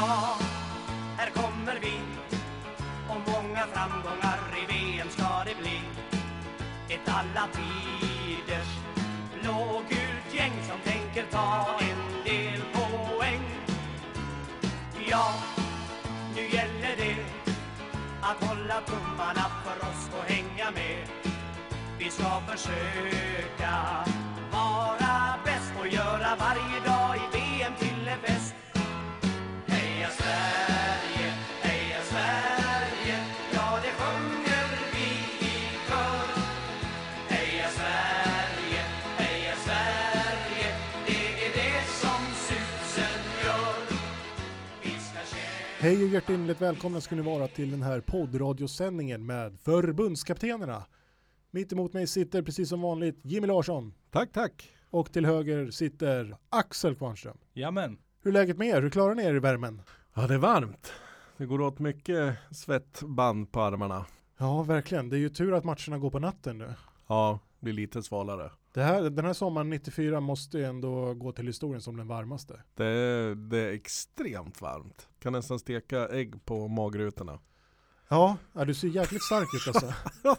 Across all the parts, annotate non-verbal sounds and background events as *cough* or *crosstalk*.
Ja, här kommer vi och många framgångar i VM ska det bli. Ett alla tiders blågult gäng som tänker ta en del poäng. Ja, nu gäller det att hålla tummarna för oss och hänga med. Vi ska försöka vara bäst och göra varje dag Hej och hjärtligt välkomna ska ni vara till den här poddradiosändningen med förbundskaptenerna. Mitt emot mig sitter precis som vanligt Jimmy Larsson Tack, tack. och till höger sitter Axel Kvarnström. Jamen, Hur är läget med er? Hur klarar ni er i värmen? Ja, det är varmt. Det går åt mycket svettband på armarna. Ja, verkligen. Det är ju tur att matcherna går på natten nu. Ja, blir lite svalare. Det här, den här sommaren 94 måste ju ändå gå till historien som den varmaste. Det är, det är extremt varmt. Kan nästan steka ägg på magrutorna. Ja, ja du ser jäkligt stark ut alltså. *laughs*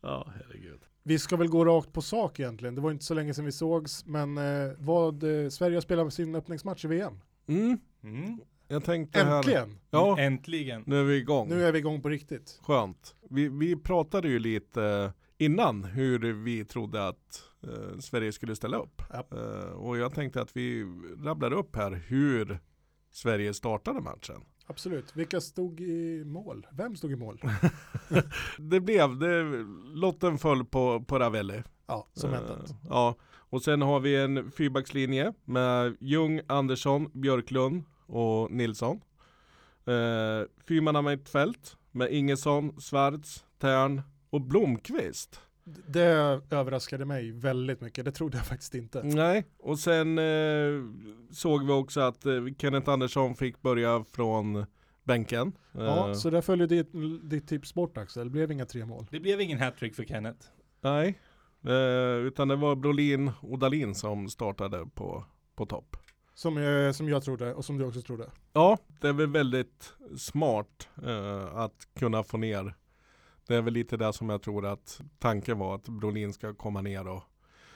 Ja, herregud. Vi ska väl gå rakt på sak egentligen. Det var inte så länge sedan vi sågs, men eh, vad eh, Sverige har spelat sin öppningsmatch i VM. Mm, mm. jag tänkte här. Äntligen! Ja, äntligen. nu är vi igång. Nu är vi igång på riktigt. Skönt. Vi, vi pratade ju lite innan hur vi trodde att eh, Sverige skulle ställa upp. Ja. Eh, och jag tänkte att vi rabblar upp här hur Sverige startade matchen. Absolut. Vilka stod i mål? Vem stod i mål? *laughs* Det blev, det, lotten föll på, på Ravelli. Ja, som Eh, väntat. Ja, och sen har vi en fyrbackslinje med Ljung, Andersson, Björklund och Nilsson. Eh, mittfält med Ingesson, Svarts, Tern och Blomqvist. Det överraskade mig väldigt mycket. Det trodde jag faktiskt inte. Nej, och sen eh, såg vi också att eh, Kenneth Andersson fick börja från bänken. Ja, Eh, så där följer ditt, ditt tips bort Axel. Det blev inga tre mål. Det blev ingen hattrick för Kenneth. Nej, eh, utan det var Brolin och Dalin som startade på, på topp. Som jag, som jag trodde och som du också trodde. Ja, det är väl väldigt smart eh, att kunna få ner. Det är väl lite det som jag tror att tanken var att Brolin ska komma ner och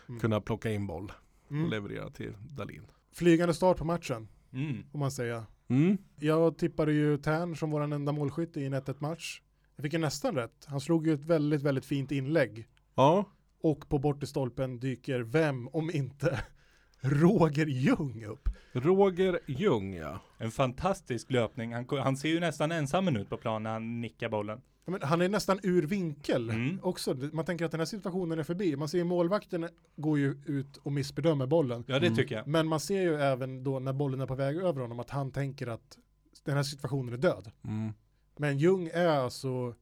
Mm. kunna plocka in boll och Mm. leverera till Dalin. Flygande start på matchen, Mm. om man säger. Mm. Jag tippade ju Tern som vår enda målskytt i en 1-1 match. Jag fick ju nästan rätt. Han slog ju ett väldigt, väldigt fint inlägg. Ja, Och på bortre stolpen dyker vem, om inte *laughs* Roger Ljung upp. Roger Ljung ja. En fantastisk löpning. Han, han ser ju nästan ensam ut på planen när han nickar bollen. Men han är nästan ur vinkel Mm. också. Man tänker att den här situationen är förbi. Man ser ju målvakten går ju ut och missbedömer bollen. Ja, det Mm. tycker jag. Men man ser ju även då när bollen är på väg över honom att han tänker att den här situationen är död. Mm. Men Ljung är alltså,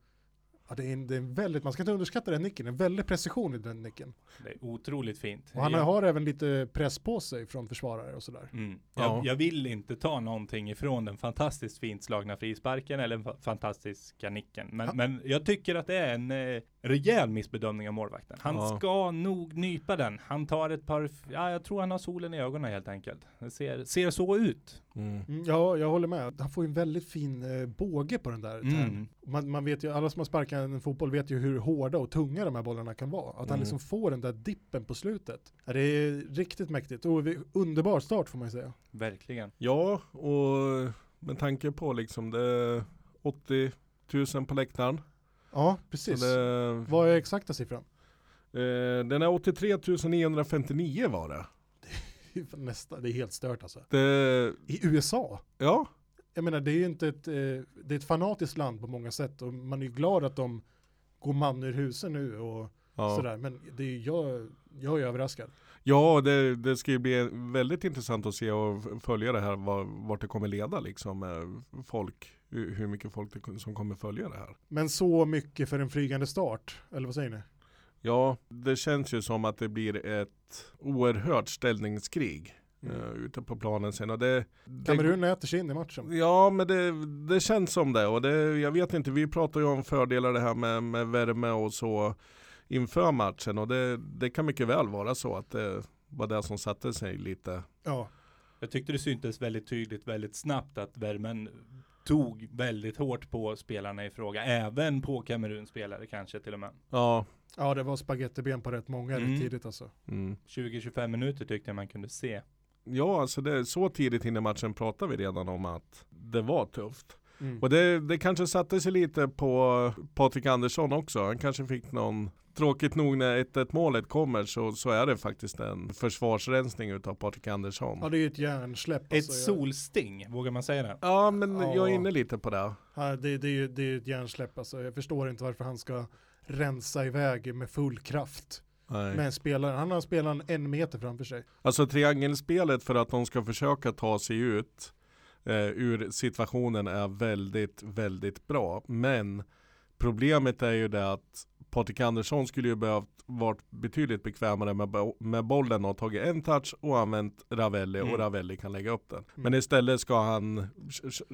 ja, det, är en, det är en väldigt, man ska inte underskatta den nicken, en väldig precision i den nicken. Det är otroligt fint. Och han jag, har även lite press på sig från försvarare och sådär. mm, Ja. jag, jag vill inte ta någonting ifrån den fantastiskt fint slagna frisparken eller den fa- fantastiska nicken. Men, Ja. men jag tycker att det är en eh, rejäl missbedömning av målvakten. Han Ja. ska nog nypa den. Han tar ett par, ja jag tror han har solen i ögonen helt enkelt. Det ser, ser så ut. Mm. Mm, ja, jag håller med. Han får ju en väldigt fin eh, båge på den där. Mm. Man, man vet ju, alla som har sparkat en fotboll vet ju hur hårda och tunga de här bollarna kan vara. Att han Mm. liksom får den där dippen på slutet. Det är riktigt mäktigt och underbar start får man ju säga. Verkligen. Ja, och med tanke på liksom det är 80 000 på läktaren. Ja, precis. det, Vad är exakta siffran? eh, den är 83 959 var det. Är *laughs* Nästa, det är helt stört alltså. det I USA? ja, Jag menar det är ju inte ett, eh, det är ett fanatiskt land på många sätt och man är ju glad att de går man ur husen nu och ja. sådär. Men det är, jag, jag är överraskad. Ja, det, det ska ju bli väldigt intressant att se och följa det här var, vart det kommer leda liksom med folk. Hur hur mycket folk det, som kommer följa det här. Men så mycket för en flygande start, eller vad säger ni? Ja, det känns ju som att det blir ett oerhört ställningskrig Mm. eh, ute på planen sen. Och det, det, Kamerun äter sig in i matchen. Ja, men det, det känns som det. Och det, jag vet inte, vi pratar ju om fördelar det här med, med värme och så inför matchen. Och det, det kan mycket väl vara så att det var det som satte sig lite. Ja. Jag tyckte det syntes väldigt tydligt väldigt snabbt att värmen tog väldigt hårt på spelarna i fråga. Även på Kameruns spelare kanske till och med. Ja. Ja, det var spagettiben på rätt många Mm. rätt tidigt alltså. Mm. 20-25 minuter tyckte jag man kunde se. Ja, alltså det, så tidigt in i matchen pratade vi redan om att det var tufft. Mm. Och det, det kanske satte sig lite på Patrik Andersson också. Han kanske fick någon Tråkigt nog när 1-1 målet kommer så, så är det faktiskt en försvarsrensning utav Patrik Andersson. Ja, det är ju ett hjärnsläpp. Ett alltså. Jag- solsting, vågar man säga det? Ja men Ja. jag är inne lite på det. Ja, det, det, är ju det är ju ett hjärnsläpp alltså. Jag förstår inte varför han ska rensa iväg med full kraft. Nej. Med en spelare. Han har spelaren en meter framför sig. Alltså triangelspelet för att de ska försöka ta sig ut eh, ur situationen är väldigt, väldigt bra. Men problemet är ju det att Patrik Andersson skulle ju behövt varit betydligt bekvämare med, bo- med bollen och tagit en touch och använt Ravelli Mm. och Ravelli kan lägga upp den. Men Mm. istället ska han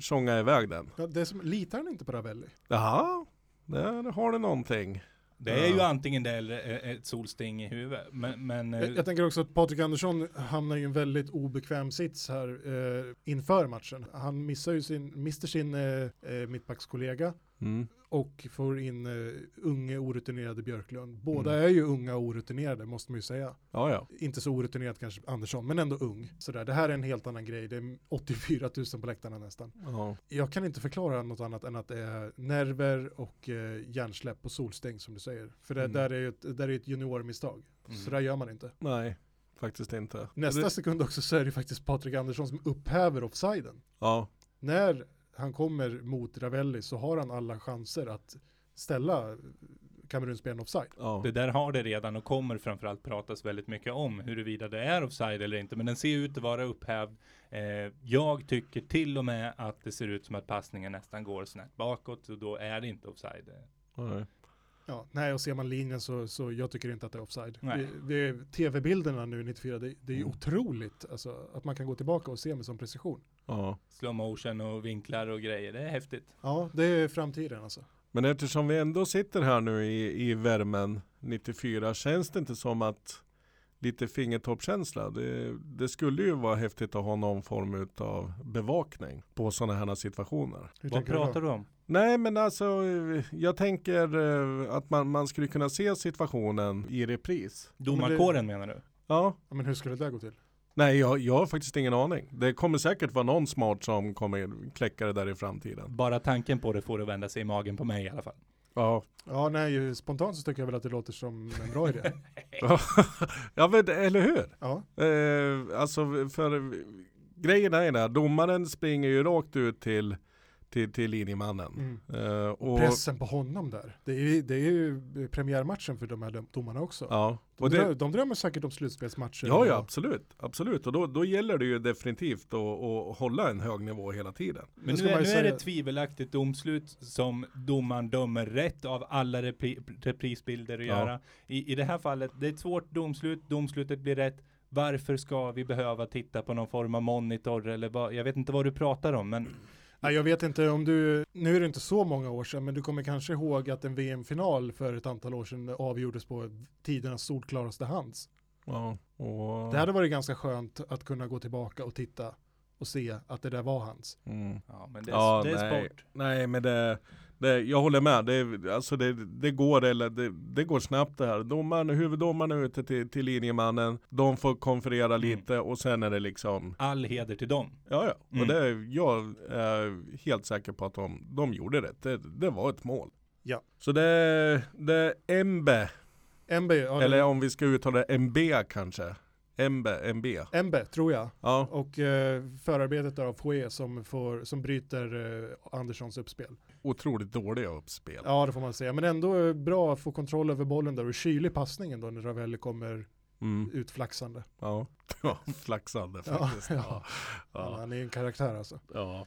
tjonga iväg den. Ja, det som, litar han inte på Ravelli? Jaha, där har du någonting. Det är ju antingen det eller ett solsting i huvudet. Men, men Jag, jag tänker också att Patrik Andersson hamnar i en väldigt obekväm sits här eh, inför matchen. Han missar ju sin, mister sin eh, eh, mittbackskollega Mm. och får in eh, unge orutinerade Björklund. Båda Mm. är ju unga och orutinerade måste man ju säga. Ja, ja. Inte så orutinerad kanske Andersson, men ändå ung. Sådär. Det här är en helt annan grej. Det är 84 000 på läktarna nästan. ja. Jag kan inte förklara något annat än att det är nerver och eh, hjärnsläpp och solstäng som du säger. För det Mm. där är ju ett, där är ett juniormisstag. Mm. Så där gör man inte. Nej, faktiskt inte. Nästa Det, sekund också så är det faktiskt Patrik Andersson som upphäver offsiden. ja, När han kommer mot Ravelli så har han alla chanser att ställa Kamerunspelaren offside. ja. det där har det redan och kommer framförallt pratas väldigt mycket om huruvida det är offside eller inte. Men den ser ut att vara upphävd. Eh, jag tycker till och med att det ser ut som att passningen nästan går snett bakåt och då är det inte offside. Nej. Ja, nej, och ser man linjen så, så jag tycker inte att det är offside. Tv-bilderna nu 94, det, det är ju Mm. otroligt alltså, att man kan gå tillbaka och se med sån precision. Ja. Slow motion och vinklar och grejer. Det är häftigt. Ja, det är framtiden alltså. Men eftersom vi ändå sitter här nu i, i värmen 94 känns det inte som att lite fingertoppkänsla. Det, det skulle ju vara häftigt att ha någon form av bevakning på sådana här situationer. Hur Vad pratar du om? Nej men alltså jag tänker eh, att man, man skulle kunna se situationen i repris. Domarkåren menar du? Ja, Ja, men hur skulle det där gå till? Nej jag, jag har faktiskt ingen aning. Det kommer säkert vara någon smart som kommer kläcka det där i framtiden. Bara tanken på det får det vända sig i magen på mig i alla fall. Ja, Ja, nej, ju spontant så tycker jag väl att det låter som en bra idé. *laughs* *laughs* ja men eller hur? Ja, Eh, alltså för grejen är det, domaren springer ju rakt ut till, till, till linjemannen. mm. Eh, och, pressen på honom där. Det är, ju- det är ju premiärmatchen för de här dom- domarna också. ja, De, och drömmer, det, de drömmer säkert om slutspelsmatcher. ja, ja absolut, absolut. Och då, då gäller det ju definitivt att, att hålla en hög nivå hela tiden. Men nu är, nu ju är det säga- tvivelaktigt domslut som domaren dömer rätt av alla repri, reprisbilder att Ja. göra. I, I det här fallet, det är ett svårt domslut, domslutet blir rätt. Varför ska vi behöva titta på någon form av monitor eller vad, jag vet inte vad du pratar om men jag vet inte om du, nu är det inte så många år sedan, men du kommer kanske ihåg att en VM-final för ett antal år sedan avgjordes på tidernas solklaraste hands. Ja, och, Det hade varit ganska skönt att kunna gå tillbaka och titta och se att det där var hans. mm. ja, men det är, Ja, det är nej. sport. Nej men det, det, jag håller med. Det, alltså det, det, går, eller det, det går snabbt det här. Domaren, huvuddomaren är ute till, till linjemannen. De får konferera Mm. lite och sen är det liksom All heder till dem. Ja, ja. Mm. Och det, jag är helt säker på att de, de gjorde rätt. Det, det var ett mål. Ja. Så det, det är Embe, MB, ja, eller om vi ska uttala det MB kanske. Embe, MB. MB tror jag. Ja, Och eh, förarbetet av Foué som, får, som bryter eh, Anderssons uppspel. Otroligt dåliga uppspel. Ja, det får man säga. Men ändå eh, bra att få kontroll över bollen där och kylig passningen då när Ravelli kommer Mm, utflaxande. ja. *laughs* ja, flaxande faktiskt. Ja, Ja. ja. Han är en karaktär alltså. ja.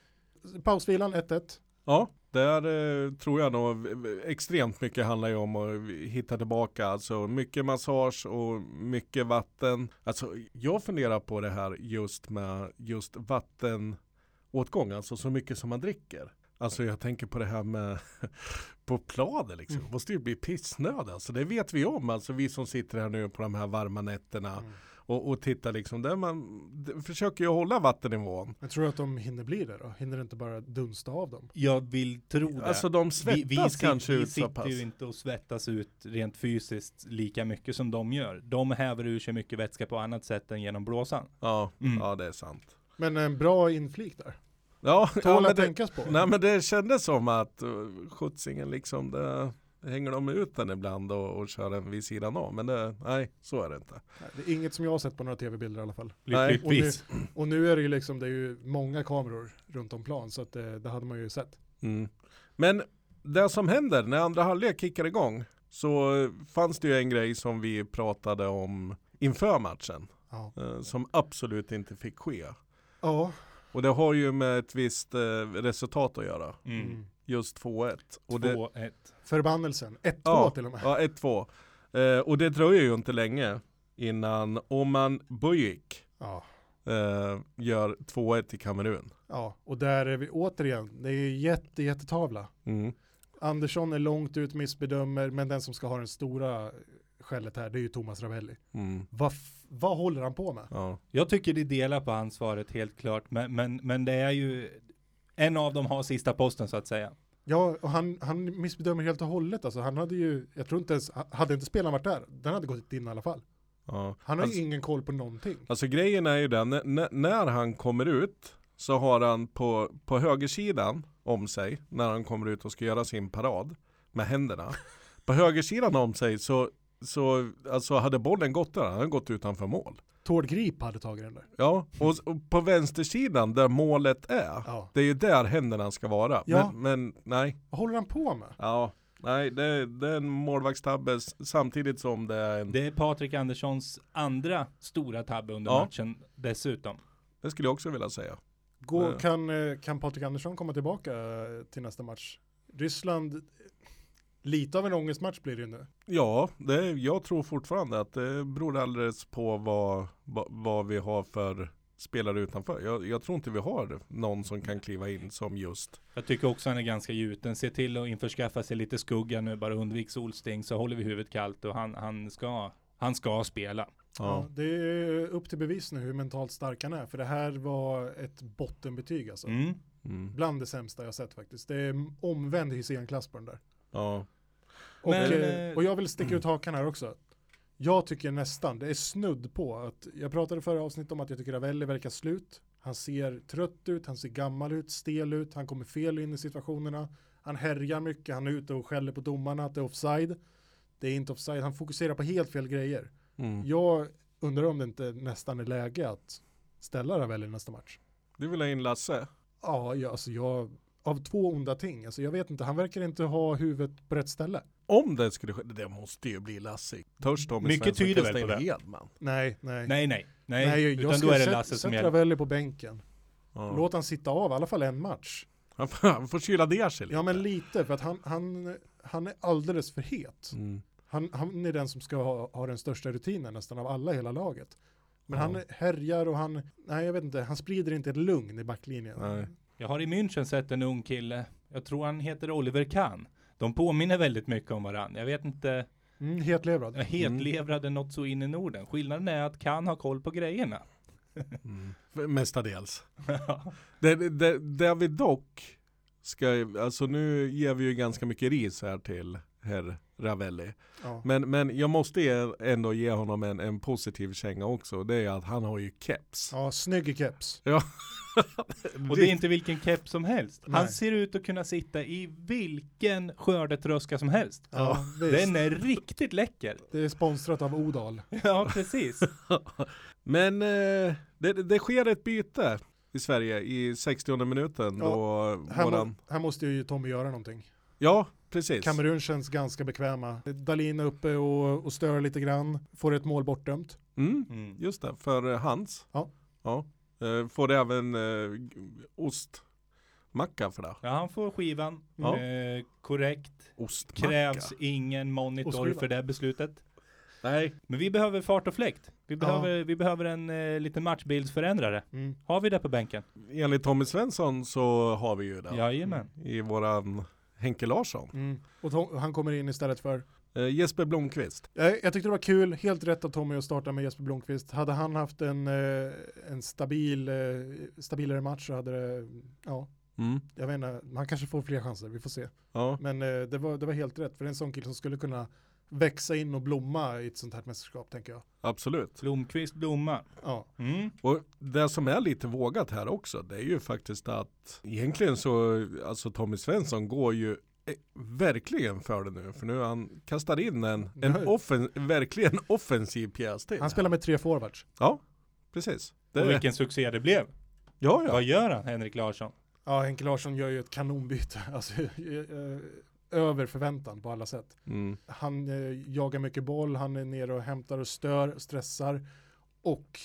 Pausvilan 1-1. ja där eh, tror jag nog extremt mycket handlar ju om att hitta tillbaka. Alltså mycket massage och mycket vatten. Alltså jag funderar på det här just med just vattenåtgång, alltså så mycket som man dricker. Alltså jag tänker på det här med *laughs* på planen liksom. Mm. måste ju bli pissnödig. Alltså det vet vi om, alltså vi som sitter här nu på de här varma nätterna. Mm. och, och titta liksom, där man försöker ju hålla vattennivån. Jag tror att de hinner bli det då? Hinner det inte bara dunsta av dem? Jag vill tro det. Alltså de svettas sit- kanske vi ut så sitter pass. ju inte och svettas ut rent fysiskt lika mycket som de gör. De häver ur sig mycket vätska på annat sätt än genom blåsan. Ja, Mm. ja det är sant. Men en bra inflik där. Ja, ja Tål men att det, tänkas på. nej men det kändes som att uh, skjutsingen liksom, det hänger de ut den ibland och, och kör den vid sidan av. Men det, nej, så är det inte. Nej, Det är inget som jag har sett på några tv-bilder i alla fall. Nej, Lyckligtvis. Och nu är det ju liksom, det är ju många kameror runt om plan så att det, det hade man ju sett. Mm. Men det som händer när andra halvlek kickar igång så eh, fanns det ju en grej som vi pratade om inför matchen. Ja. eh, Som absolut inte fick ske. Ja. Och det har ju med ett visst eh, resultat att göra. Mm. Mm. Just 2-1. Och det, 2-1. Förbannelsen. 1-2 Ja. till och med. Ja, 1-2. Eh, och det dröjer ju inte länge innan Oman Bujik Ja. eh, gör 2-1 i Kamerun. ja. Och där är vi återigen, det är ju jätte, jättetavla. Mm. Andersson är långt ut, missbedömer, men den som ska ha den stora skället här, det är ju Thomas Ravelli. Mm. Vad, vad håller han på med? Ja. Jag tycker det delar på ansvaret helt klart. Men, men, men det är ju en av dem har sista posten så att säga. Ja, och han, han missbedömer helt och hållet. Alltså, han hade ju, jag tror inte ens, hade inte spelaren varit där, den hade gått in i alla fall. Ja. Han har Alltså- ju ingen koll på någonting. Alltså grejen är ju den, n- när han kommer ut så har han på, på högersidan om sig, när han kommer ut och ska göra sin parad med händerna. På högersidan om sig så, så alltså hade bollen gått där, han hade gått utanför mål. Tord Grip hade tagit den där. Ja, och, och på vänstersidan där målet är, Ja. det är ju där händerna ska vara. Ja. Men, men nej, Vad håller han på med? ja, nej det, det är en målvaktstabbe samtidigt som det är en, Det är Patrik Anderssons andra stora tabbe under Ja. matchen dessutom. det skulle jag också vilja säga. Gå, kan, eh, kan Patrik Andersson komma tillbaka eh, till nästa match? Ryssland, lite av en ångestmatch blir det ju nu. Ja, det, jag tror fortfarande att det beror alldeles på vad, vad, vad vi har för spelare utanför. Jag, jag tror inte vi har någon som kan kliva in som just Jag tycker också han är ganska gjuten. Se till att införskaffa sig lite skugga nu, bara undvik solsting så håller vi huvudet kallt och han, han, ska, han ska spela. Ja. Ja, det är upp till bevis nu hur mentalt stark han är. För det här var ett bottenbetyg alltså. Mm. mm, Bland det sämsta jag sett faktiskt. Det är omvänd Hysén-klass på den där. ja, Och, Men, eh, eh, och jag vill sticka ut hakan här också. Jag tycker nästan, det är snudd på att, jag pratade förra avsnittet om att jag tycker Ravelli verkar slut. Han ser trött ut, han ser gammal ut, stel ut, han kommer fel in i situationerna. Han härjar mycket, han är ute och skäller på domarna att det är offside. Det är inte offside, han fokuserar på helt fel grejer. mm. Jag undrar om det inte nästan är läge att ställa Ravelli nästa match. Du vill ha in Lasse? Ja, jag, alltså jag, av två onda ting, alltså jag vet inte, han verkar inte ha huvudet på rätt ställe. Om det skulle ske, det måste ju bli Lasse. Törs Tommy Mycket Svensson tyder väl på det. Hedman? Nej, nej. Nej, nej, nej. Nej, jag utan då skulle är det Lasse som gäller. Ravelli på bänken. Ja. Låt han sitta av i alla fall en match. Han, får, han får kyla ner sig lite. Ja men lite, för att han, han, han är alldeles för het. Mm. Han, han är den som ska ha, ha den största rutinen nästan av alla i hela laget. Men Ja. han härjar och han, nej jag vet inte, han sprider inte ett lugn i backlinjen. Nej. Jag har i München sett en ung kille, jag tror han heter Oliver Kahn. De påminner väldigt mycket om varandra. Jag vet inte, Mm, hetlevrad. hetlevrade något så in i Norden. Skillnaden är att Kahn har koll på grejerna. *laughs* Mm. Mestadels. *laughs* Det, det, det vi dock ska, alltså nu ger vi ju ganska mycket ris här till herr Ravelli. Ja. Men, men jag måste ge, ändå ge honom en, en positiv känga också. Det är att han har ju keps. ja, snygg keps. Och det är inte vilken keps som helst. Han Nej. ser ut att kunna sitta i vilken skördetröska som helst. Ja, visst. Den är riktigt läcker. Det är sponsrat av Odal. *laughs* Ja, precis. *laughs* Men eh, det, det sker ett byte i Sverige i 60 minuten Ja, då Här, våran... må, här måste ju Tommy göra någonting. Ja, precis. Kamerun känns ganska bekväma. Dalin är uppe och, och stör lite grann. Får ett mål bortdömt. Mm, Mm. just det, för eh, Hans. Ja. ja. Eh, får även eh, ostmacka för det. Ja, han får skivan. Ja. Eh, korrekt. Ostmacka. Krävs ingen monitor Ostskiva. för det beslutet. Nej. Men vi behöver fart och fläkt. Vi Ja. behöver, vi behöver en eh, liten matchbildsförändrare. Mm. Har vi det på bänken? Enligt Tommy Svensson så har vi ju det. Jajamän. I våran Henke Larsson. Mm. Och Tom, han kommer in istället för, Eh, Jesper Blomqvist. Jag, jag tyckte det var kul, helt rätt av Tommy att starta med Jesper Blomqvist. Hade han haft en, eh, en stabil, eh, stabilare match så hade det, ja, Mm. jag vet inte, han kanske får fler chanser, vi får se. Ja. Men eh, det, var, det var helt rätt, för det är en sån kille som skulle kunna växa in och blomma i ett sånt här mästerskap, tänker jag. Absolut. Blomqvist, Blomma. Ja, Mm. Och det som är lite vågat här också, det är ju faktiskt att egentligen så, alltså Tommy Svensson går ju eh, verkligen för det nu. För nu han kastar in en, en Nej. offen, verkligen *laughs* offensiv pjäs till. han spelar med tre forwards. Ja, precis. Det, Och vilken succé det blev. ja, ja. Vad gör han, Henrik Larsson? Ja, Henke Larsson gör ju ett kanonbyte, *laughs* alltså eh, över förväntan på alla sätt. Mm. Han eh, jagar mycket boll, han är nere och hämtar och stör, stressar. Och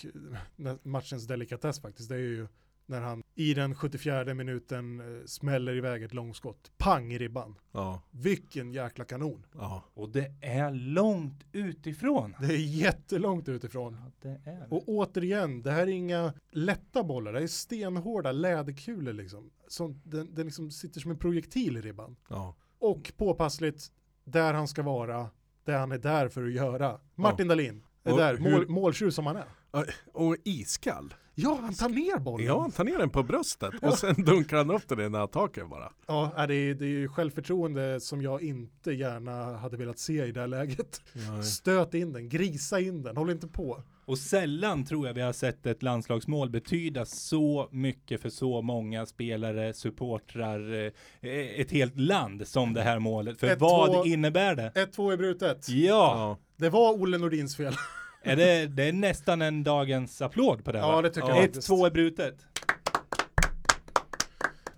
eh, matchens delikatess faktiskt, det är ju när han i den 74 minuten eh, smäller iväg ett långskott. Pang i ribban. Ja, Vilken jäkla kanon. ja. Och det är långt utifrån. Det är jättelångt utifrån. Ja, det är det. Och återigen, det här är inga lätta bollar, det är stenhårda läderkulor liksom. Som, den, den liksom sitter som en projektil i ribban. ja. Och påpassligt, där han ska vara, där han är där för att göra. Martin Dahlin är Och där, hur- mål, måltjuv som han är. Och iskall. Ja, han tar ner bollen. Ja, han tar ner den på bröstet och sen dunkar han upp den i nära taket bara. Ja, är det, är- det är ju självförtroende som jag inte gärna hade velat se i det här läget. Stöt in den, grisa in den, håll inte på. Och sällan tror jag vi har sett ett landslagsmål betyda så mycket för så många spelare, supportrar, eh, ett helt land som det här målet. För Ett, vad två- innebär det? 1-2 är brutet. Ja, Ja, Det var Olle Nordins fel. Är det, det är nästan en dagens applåd på det. Ja, va? det tycker Ja. jag Ett, faktiskt. två är brutet.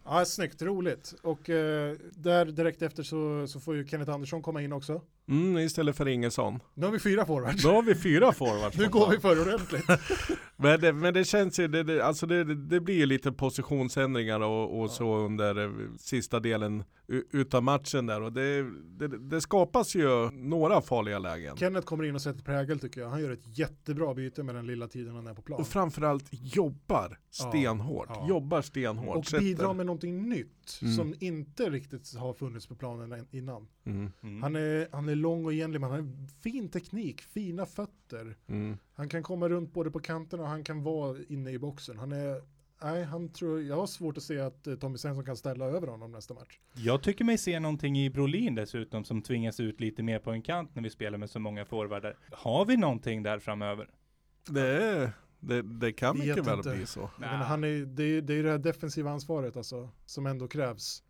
Ja, snyggt, roligt. Och eh, där direkt efter så, så får ju Kenneth Andersson komma in också. mm, istället för Ingesson. Nu har vi fyra forwards. Då har vi fyra forwards. Nu går vi för ordentligt. *laughs* Men det, men det känns ju, det, det, alltså det, det blir ju lite positionsändringar och, och så under eh, sista delen utav matchen där och det, det, skapas ju några farliga lägen. Kenneth kommer in och sätter prägel tycker jag. Han gör ett jättebra byte med den lilla tiden han är på plan. Och framförallt jobbar stenhårt. Ja. Jobbar stenhårt. Och bidrar med någonting nytt Mm. som inte riktigt har funnits på planen innan. Mm, Mm. Han, är, han är lång och enlig men han har fin teknik, fina fötter. mm. Han kan komma runt både på kanterna och han kan vara inne i boxen. Han är, nej, han tror, jag har svårt att se att eh, Tommy Svensson kan ställa över honom nästa match. Jag tycker mig se någonting i Brolin dessutom som tvingas ut lite mer på en kant när vi spelar med så många forwarder. Har vi någonting där framöver? Det, är- det, det kan Vet mycket väl inte. bli så. Men han är, det, är, det är det här defensiva ansvaret alltså, som ändå krävs.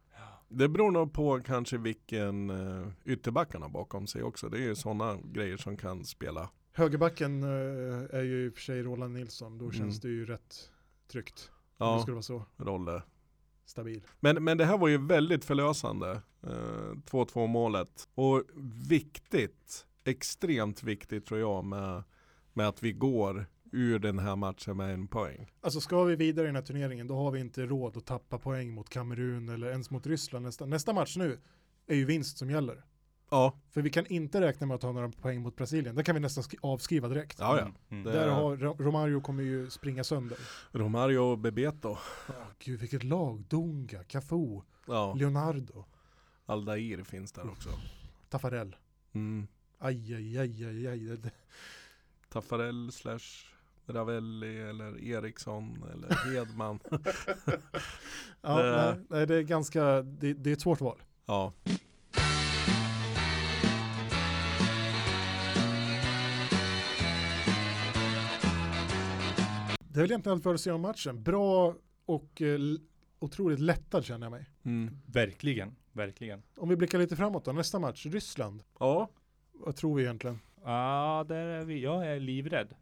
Det beror nog på kanske vilken uh, ytterbackarna bakom sig också. Det är ju sådana grejer som kan spela. Högerbacken eh, är ju i och för sig Roland Nilsson, då känns Mm. det ju rätt tryggt. Om det Ja, skulle vara så roller. stabil. Men, men det här var ju väldigt förlösande. eh, 2-2 målet. Och viktigt, extremt viktigt tror jag med, med att vi går ur den här matchen med en poäng. Alltså ska vi vidare i den här turneringen då har vi inte råd att tappa poäng mot Kamerun eller ens mot Ryssland. Nästa, nästa match nu är ju vinst som gäller. Ja, För vi kan inte räkna med att ha några poäng mot Brasilien. Det kan vi nästan sk- avskriva direkt. ja, ja. Mm. Mm. Där har Ro- Romario kommer ju springa sönder. Romario och Bebeto. Åh, gud vilket lag. Dunga, Cafu, Ja, Leonardo, Aldair finns där också. Taffarel. Mm. Aj, aj, aj, aj, aj. Taffarel slash Ravelli eller Eriksson eller Hedman. *laughs* Ja, Det- nej, det är ganska, det, det är ett svårt val. ja. Det är väl egentligen allt för att se om matchen. Bra och eh, otroligt lättad känner jag mig. Mm. Verkligen, verkligen. Om vi blickar lite framåt då, nästa match, Ryssland. Ja. Vad tror vi egentligen? Ja, där är vi. Jag är livrädd.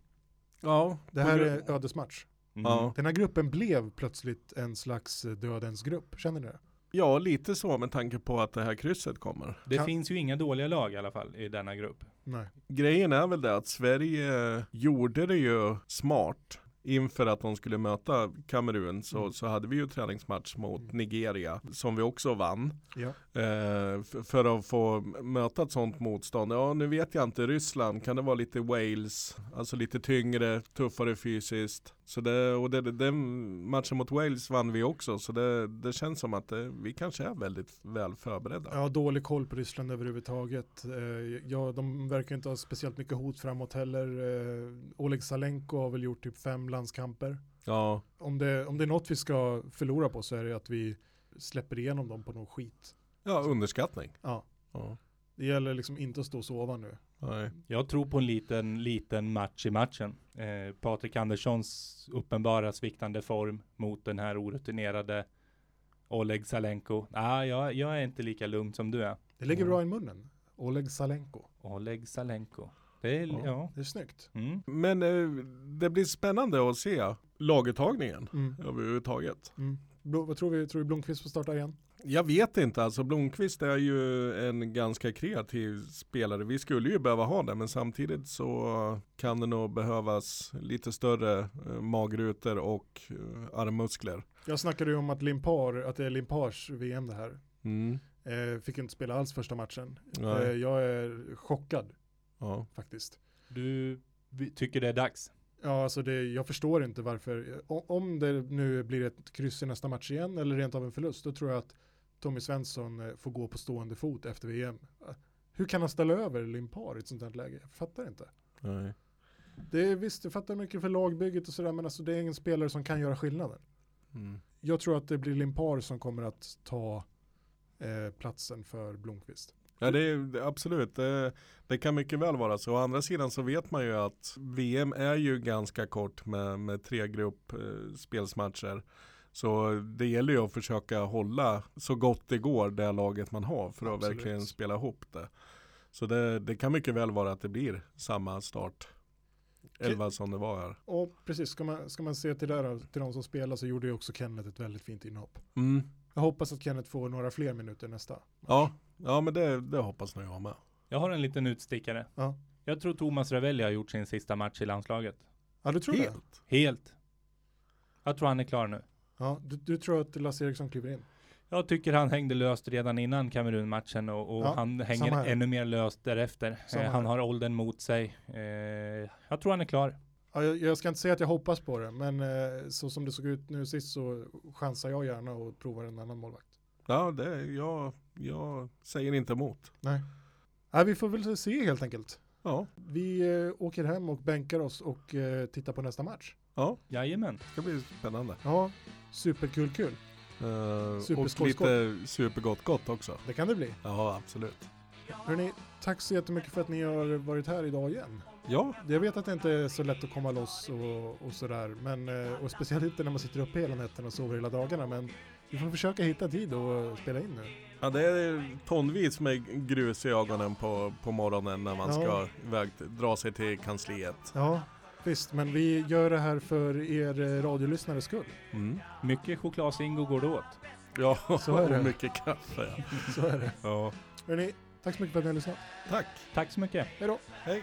Ja. Det här är ödesmatch. Mm. Ja. Den här gruppen blev plötsligt en slags dödens grupp, känner ni det? ja, lite så med tanke på att det här krysset kommer. Det Kan- finns ju inga dåliga lag i alla fall i denna grupp. Nej. Grejen är väl det att Sverige gjorde det ju smart inför att de skulle möta Kamerun så, Mm. så hade vi ju träningsmatch mot Mm. Nigeria som vi också vann. Ja. Eh, för att få möta ett sånt motstånd. Ja nu vet jag inte, Ryssland kan det vara lite Wales, alltså lite tyngre, tuffare fysiskt. Så det, och det, den matchen mot Wales vann vi också så det, det känns som att det, vi kanske är väldigt väl förberedda. Jag har dålig koll på Ryssland överhuvudtaget. Eh, Ja, de verkar inte ha speciellt mycket hot framåt heller. Eh, Oleg Salenko har väl gjort typ fem landskamper. Ja, Om det, om det är något vi ska förlora på så är det att vi släpper igenom dem på någon skit. ja underskattning. Ja, Ja, det gäller liksom inte att stå och sova nu. nej. Jag tror på en liten, liten match i matchen. Eh, Patrik Anderssons uppenbara sviktande form mot den här orutinerade Oleg Salenko. Ah, jag, jag är inte lika lugn som du är. Det ligger Mm. bra i munnen. Oleg Salenko. Oleg Salenko. Det är, Ja. ja. Det är snyggt. Mm. Men eh, det blir spännande att se laguttagningen Mm. överhuvudtaget. Mm. Vad tror vi? Tror vi Blomqvist får starta igen? Jag vet inte, alltså Blomqvist är ju en ganska kreativ spelare. Vi skulle ju behöva ha det, men samtidigt så kan det nog behövas lite större eh, magrutor och eh, armmuskler. Jag snackade ju om att Limpar, att det är Limpars VM det här. Mm. Eh, fick inte spela alls första matchen. Nej. jag är chockad Ja. faktiskt. Du tycker det är dags? Ja, alltså det, jag förstår inte varför. Om det nu blir ett kryss i nästa match igen eller rent av en förlust, då tror jag att Tommy Svensson eh, får gå på stående fot efter VM. Hur kan han ställa över Limpar i ett sånt här läge? Jag fattar inte. Nej. Det är visst, jag fattar mycket för lagbygget och sådär, men alltså det är ingen spelare som kan göra skillnaden. Mm. Jag tror att det blir Limpar som kommer att ta eh, platsen för Blomqvist. Ja det är absolut, det, det kan mycket väl vara så. Å andra sidan så vet man ju att VM är ju ganska kort med, med tre gruppspelsmatcher. Så det gäller ju att försöka hålla så gott det går det laget man har för att Absolut. verkligen spela ihop det. Så det, det kan mycket väl vara att det blir samma start. Elva som det var här. Och precis, ska man, ska man se till, där, till de som spelar så gjorde ju också Kenneth ett väldigt fint inhopp. Mm. Jag hoppas att Kenneth får några fler minuter nästa. Ja, ja men det, det hoppas nog jag med. Jag har en liten utstickare. Ja. Jag tror Thomas Ravelli har gjort sin sista match i landslaget. Ja, du tror det? Helt. Helt. Jag tror han är klar nu. Ja, du, du tror att Lasse Eriksson kliver in? Jag tycker han hängde löst redan innan Kamerun-matchen och, och Ja, han hänger ännu mer löst därefter. Eh, han har åldern mot sig. Eh, jag tror han är klar. Ja, jag, jag ska inte säga att jag hoppas på det, men eh, så som det såg ut nu sist så chansar jag gärna och provar en annan målvakt. Ja, det, jag, jag säger inte emot. Nej. Nej, vi får väl se helt enkelt. Ja, Vi eh, åker hem och bänkar oss och eh, tittar på nästa match. ja, Jajamän. det ska bli spännande. Ja, superkul kul. Uh, och lite supergott gott också. Det kan det bli. Ja, absolut. Hörrni, tack så jättemycket för att ni har varit här idag igen. Ja, Jag vet att det inte är så lätt att komma loss och, och sådär, men, eh, och speciellt inte när man sitter uppe hela nätterna och sover hela dagarna, men vi får försöka hitta tid och spela in nu. ja, det är tonvis med grus i ögonen på, på morgonen när man Ja. ska iväg, dra sig till kansliet. Ja, visst, men vi gör det här för er eh, radiolyssnares skull. Mm. Mycket chokladzingo går det åt. Ja, Så är *laughs* det. och mycket kaffe. Ja. *laughs* Så är det. ja. Hörrni, tack så mycket för att ni har lyssnat. Tack. Tack så mycket. Hej då! Hej.